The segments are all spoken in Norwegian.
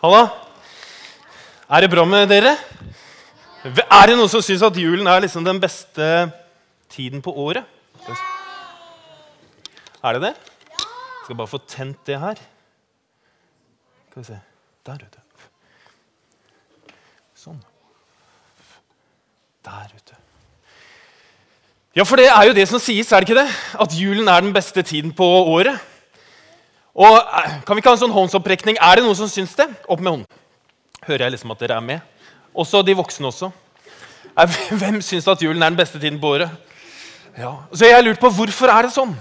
Halla? Er det bra med dere? Er det noen som syns at julen er liksom den beste tiden på året? Er det det? Jeg skal bare få tent det her. Skal vi se Der ute. Sånn. Der ute. Ja, for det er jo det som sies, er det ikke det? At julen er den beste tiden på året. Og eh, Kan vi ikke ha en sånn håndsopprekning? Er det noen som syns det? Opp med hånden. Hører jeg liksom at dere er med? Også de voksne også. Hvem syns at julen er den beste tiden på året? Ja. Så jeg har lurt på hvorfor er det sånn?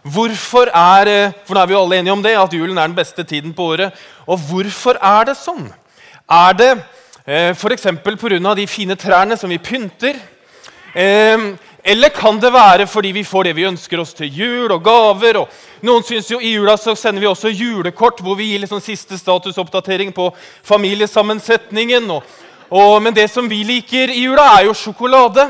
Hvorfor er, eh, For nå er vi jo alle enige om det, at julen er den beste tiden på året. Og hvorfor er det sånn? Er det eh, f.eks. pga. de fine trærne som vi pynter? Eh, eller kan det være fordi vi får det vi ønsker oss til jul og gaver? og Noen synes jo I jula så sender vi også julekort hvor vi gir liksom siste statusoppdatering på familiesammensetningen. Og, og, men det som vi liker i jula, er jo sjokolade.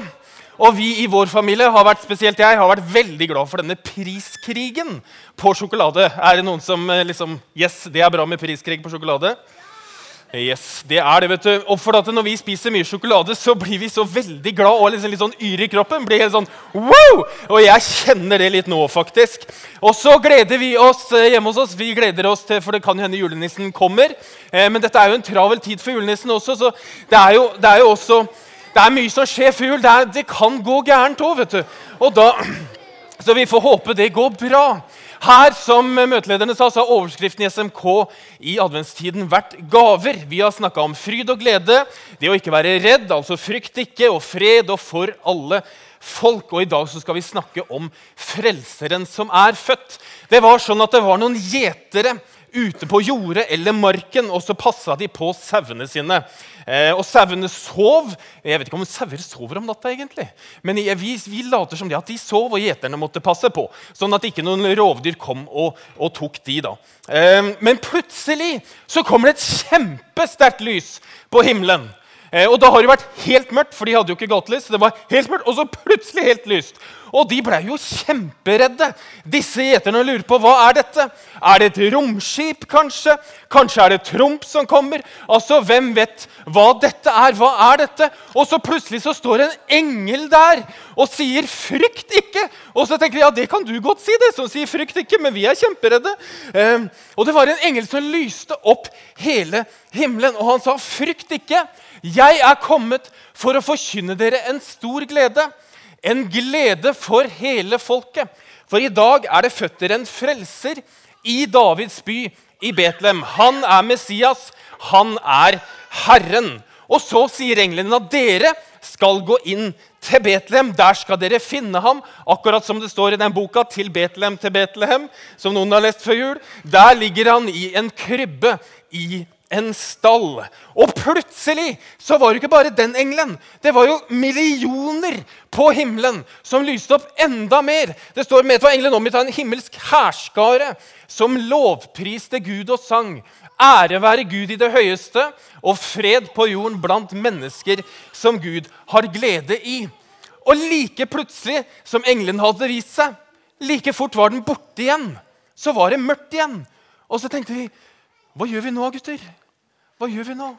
Og vi i vår familie, har vært, spesielt jeg, har vært veldig glad for denne priskrigen på sjokolade. Er det noen som eh, liksom Yes, det er bra med priskrig på sjokolade? Yes, det er det, vet du. Og for at Når vi spiser mye sjokolade, så blir vi så veldig glad og liksom litt sånn yr i kroppen. blir helt sånn, wow! Og jeg kjenner det litt nå, faktisk. Og så gleder vi oss eh, hjemme hos oss. Vi gleder oss til, For det kan hende julenissen kommer. Eh, men dette er jo en travel tid for julenissen også, så det er jo, det er jo også det er mye som skjer før jul. Det, det kan gå gærent òg, vet du. Og da, så vi får håpe det går bra. Her, som møtelederne sa, så har overskriften i SMK i adventstiden vært gaver. Vi har snakka om fryd og glede, det å ikke være redd, altså frykt ikke, og fred og for alle folk. Og i dag så skal vi snakke om frelseren som er født. Det var sånn at det var noen gjetere ute på jordet eller marken, og så passa de på sauene sine. Eh, og sauene sov. Jeg vet ikke om sauer sover om natta, egentlig. Men vi, vi, later som det at de sov, og gjeterne måtte passe på. Sånn at ikke noen rovdyr kom og, og tok de. da. Eh, men plutselig så kommer det et kjempesterkt lys på himmelen. Eh, og da har det vært helt mørkt, for de hadde jo ikke gatelys. Det var helt mørkt, Og så plutselig helt lyst. Og de ble jo kjemperedde. Disse gjeterne lurer på hva er dette. Er det et romskip, kanskje? Kanskje er det Trump som kommer? Altså, Hvem vet hva dette er? Hva er dette? Og så plutselig så står en engel der og sier 'frykt ikke'. Og så tenker vi ja, det kan du godt si, det som sier 'frykt ikke', men vi er kjemperedde. Eh, og det var en engel som lyste opp hele himmelen, og han sa 'frykt ikke'. Jeg er kommet for å forkynne dere en stor glede. En glede for hele folket. For i dag er det født dere en frelser i Davids by, i Betlehem. Han er Messias. Han er Herren. Og så sier englene at dere skal gå inn til Betlehem. Der skal dere finne ham, akkurat som det står i den boka 'Til Betlehem til Betlehem', som noen har lest før jul. Der ligger han i en krybbe i en stall. Og plutselig så var det ikke bare den engelen. Det var jo millioner på himmelen som lyste opp enda mer. Det står med var engelen omgitt av en himmelsk hærskare som lovpriste Gud og sang. Ære være Gud i det høyeste og fred på jorden blant mennesker som Gud har glede i. Og like plutselig som engelen hadde vist seg, like fort var den borte igjen. Så var det mørkt igjen. Og så tenkte vi hva gjør vi nå, gutter? Hva gjør vi nå?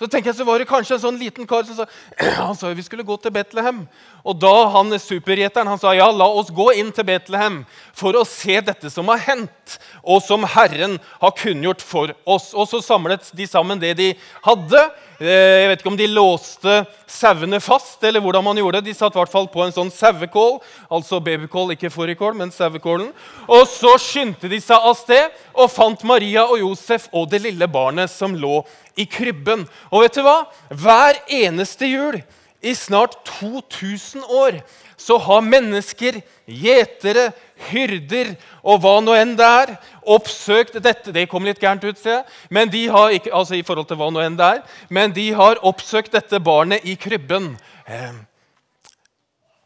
Så tenker jeg så var det kanskje en sånn liten kar som sa han sa vi skulle gå til Betlehem. Og da han supergjeteren han sa ja, la oss gå inn til Betlehem for å se dette som har hendt, og som Herren har kunngjort for oss. Og så samlet de sammen det de hadde. Eh, jeg vet ikke om de låste sauene fast, eller hvordan man gjorde det. De satt i hvert fall på en sånn sauekål, altså babykål, ikke fårikål, men sauekålen. Og så skyndte de seg av sted og fant Maria og Josef og det lille barnet som lå i krybben. Og vet du hva? Hver eneste jul i snart 2000 år så har mennesker, gjetere, hyrder og hva nå enn det er, oppsøkt dette Det kom litt gærent ut, ser jeg. Men de har ikke, altså i forhold til hva nå enn det er, men de har oppsøkt dette barnet i krybben. Eh,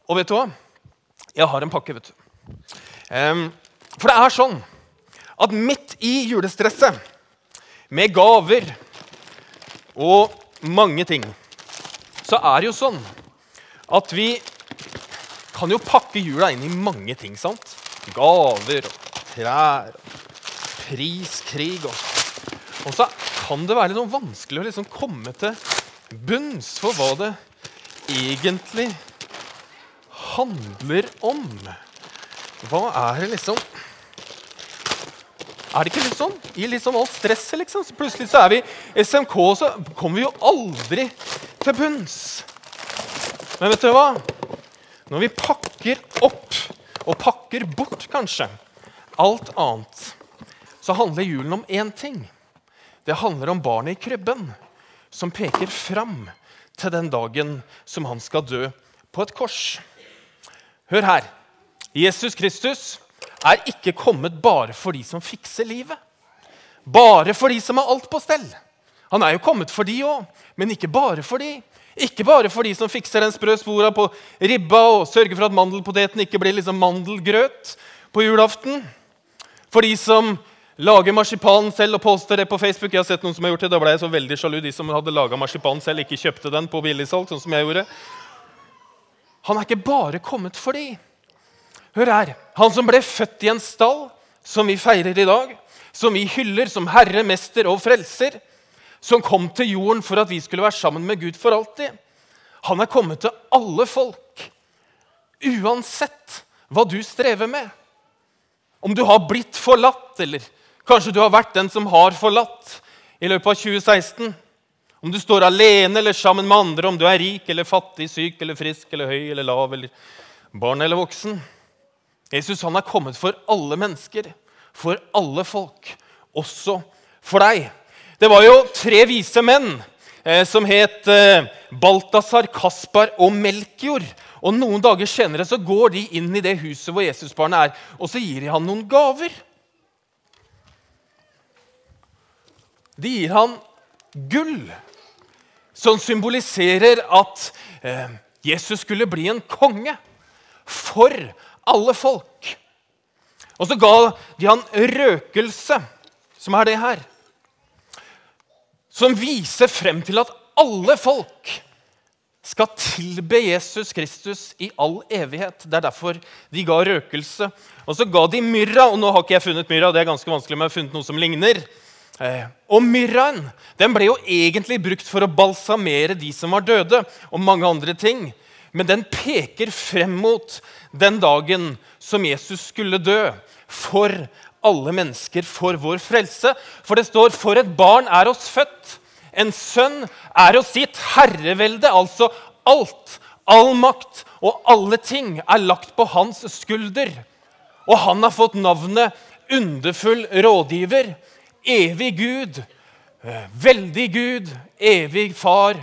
og vet du hva? Jeg har en pakke, vet du. Eh, for det er sånn at midt i julestresset, med gaver og mange ting, så er det jo sånn at vi kan jo pakke jula inn i mange ting. sant? Gaver og trær og priskrig. Og, og så kan det være litt sånn vanskelig å liksom komme til bunns for hva det egentlig handler om. Hva er det liksom Er det ikke litt sånn? I litt sånn alt stresset, liksom. Så plutselig så er vi SMK, så kommer vi jo aldri til bunns. Men vet du hva? Når vi pakker opp, og pakker bort kanskje, alt annet, så handler julen om én ting. Det handler om barnet i krybben, som peker fram til den dagen som han skal dø på et kors. Hør her. Jesus Kristus er ikke kommet bare for de som fikser livet. Bare for de som har alt på stell. Han er jo kommet for de òg, men ikke bare for de. Ikke bare for de som fikser den sprø spora på ribba og sørger for at mandelpoteten ikke blir liksom mandelgrøt på julaften. For de som lager marsipan selv og poster det på Facebook. Jeg har sett noen som har gjort det, Da ble jeg så veldig sjalu. De som hadde laga marsipan selv, ikke kjøpte den på billigsalg. sånn som jeg gjorde. Han er ikke bare kommet for de. Hør her. Han som ble født i en stall, som vi feirer i dag, som vi hyller som herre, mester og frelser, som kom til jorden for at vi skulle være sammen med Gud for alltid. Han er kommet til alle folk, uansett hva du strever med. Om du har blitt forlatt, eller kanskje du har vært den som har forlatt i løpet av 2016. Om du står alene eller sammen med andre, om du er rik eller fattig, syk eller frisk eller høy eller lav, eller barn eller voksen. Jesus han er kommet for alle mennesker, for alle folk, også for deg. Det var jo tre vise menn eh, som het eh, Balthazar, Kaspar og Melkjord. Og Noen dager senere så går de inn i det huset hvor Jesusbarnet er, og så gir de han noen gaver. De gir han gull, som symboliserer at eh, Jesus skulle bli en konge for alle folk. Og så ga de han røkelse, som er det her, som viser frem til at alle folk skal tilbe Jesus Kristus i all evighet. Det er derfor de ga røkelse. Og så ga de myrra. Og nå har ikke jeg funnet myrra, det er ganske vanskelig, men jeg har funnet noe som ligner. Eh, og myrraen den ble jo egentlig brukt for å balsamere de som var døde, og mange andre ting. Men den peker frem mot den dagen som Jesus skulle dø for alle mennesker, for vår frelse. For det står 'For et barn er oss født'. En sønn er oss gitt herrevelde, altså alt, all makt og alle ting er lagt på hans skulder. Og han har fått navnet Underfull rådgiver, evig Gud, veldig Gud, evig Far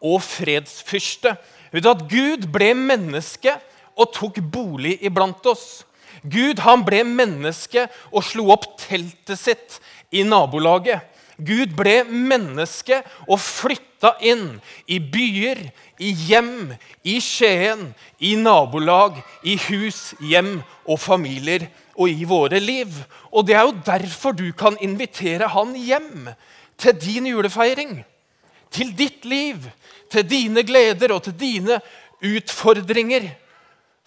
og fredsfyrste. Vet du at Gud ble menneske og tok bolig iblant oss. Gud han ble menneske og slo opp teltet sitt i nabolaget. Gud ble menneske og flytta inn i byer, i hjem, i Skien, i nabolag, i hus, hjem og familier og i våre liv. Og Det er jo derfor du kan invitere han hjem til din julefeiring. Til ditt liv, til dine gleder og til dine utfordringer.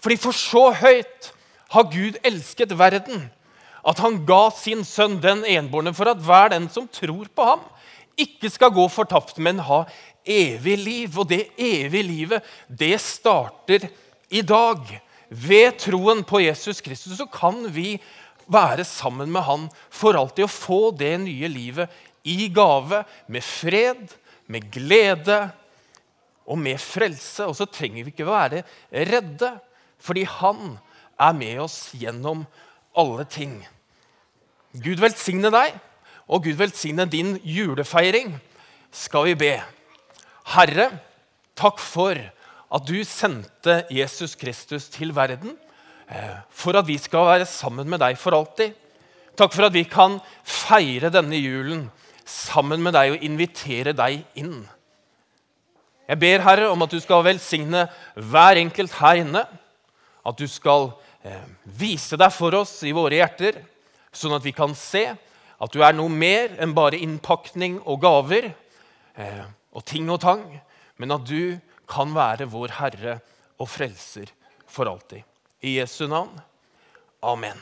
Fordi for så høyt har Gud elsket verden, at han ga sin sønn den enbårne for at hver den som tror på ham, ikke skal gå fortapt, men ha evig liv. Og det evige livet, det starter i dag. Ved troen på Jesus Kristus så kan vi være sammen med han for alltid og få det nye livet i gave, med fred, med glede og med frelse. Og så trenger vi ikke være redde. Fordi han er med oss gjennom alle ting. Gud velsigne deg, og Gud velsigne din julefeiring, skal vi be. Herre, takk for at du sendte Jesus Kristus til verden eh, for at vi skal være sammen med deg for alltid. Takk for at vi kan feire denne julen sammen med deg og invitere deg inn. Jeg ber Herre om at du skal velsigne hver enkelt her inne at du skal eh, vise deg for oss i våre hjerter, sånn at vi kan se at du er noe mer enn bare innpakning og gaver eh, og ting og tang, men at du kan være vår Herre og Frelser for alltid. I Jesu navn. Amen.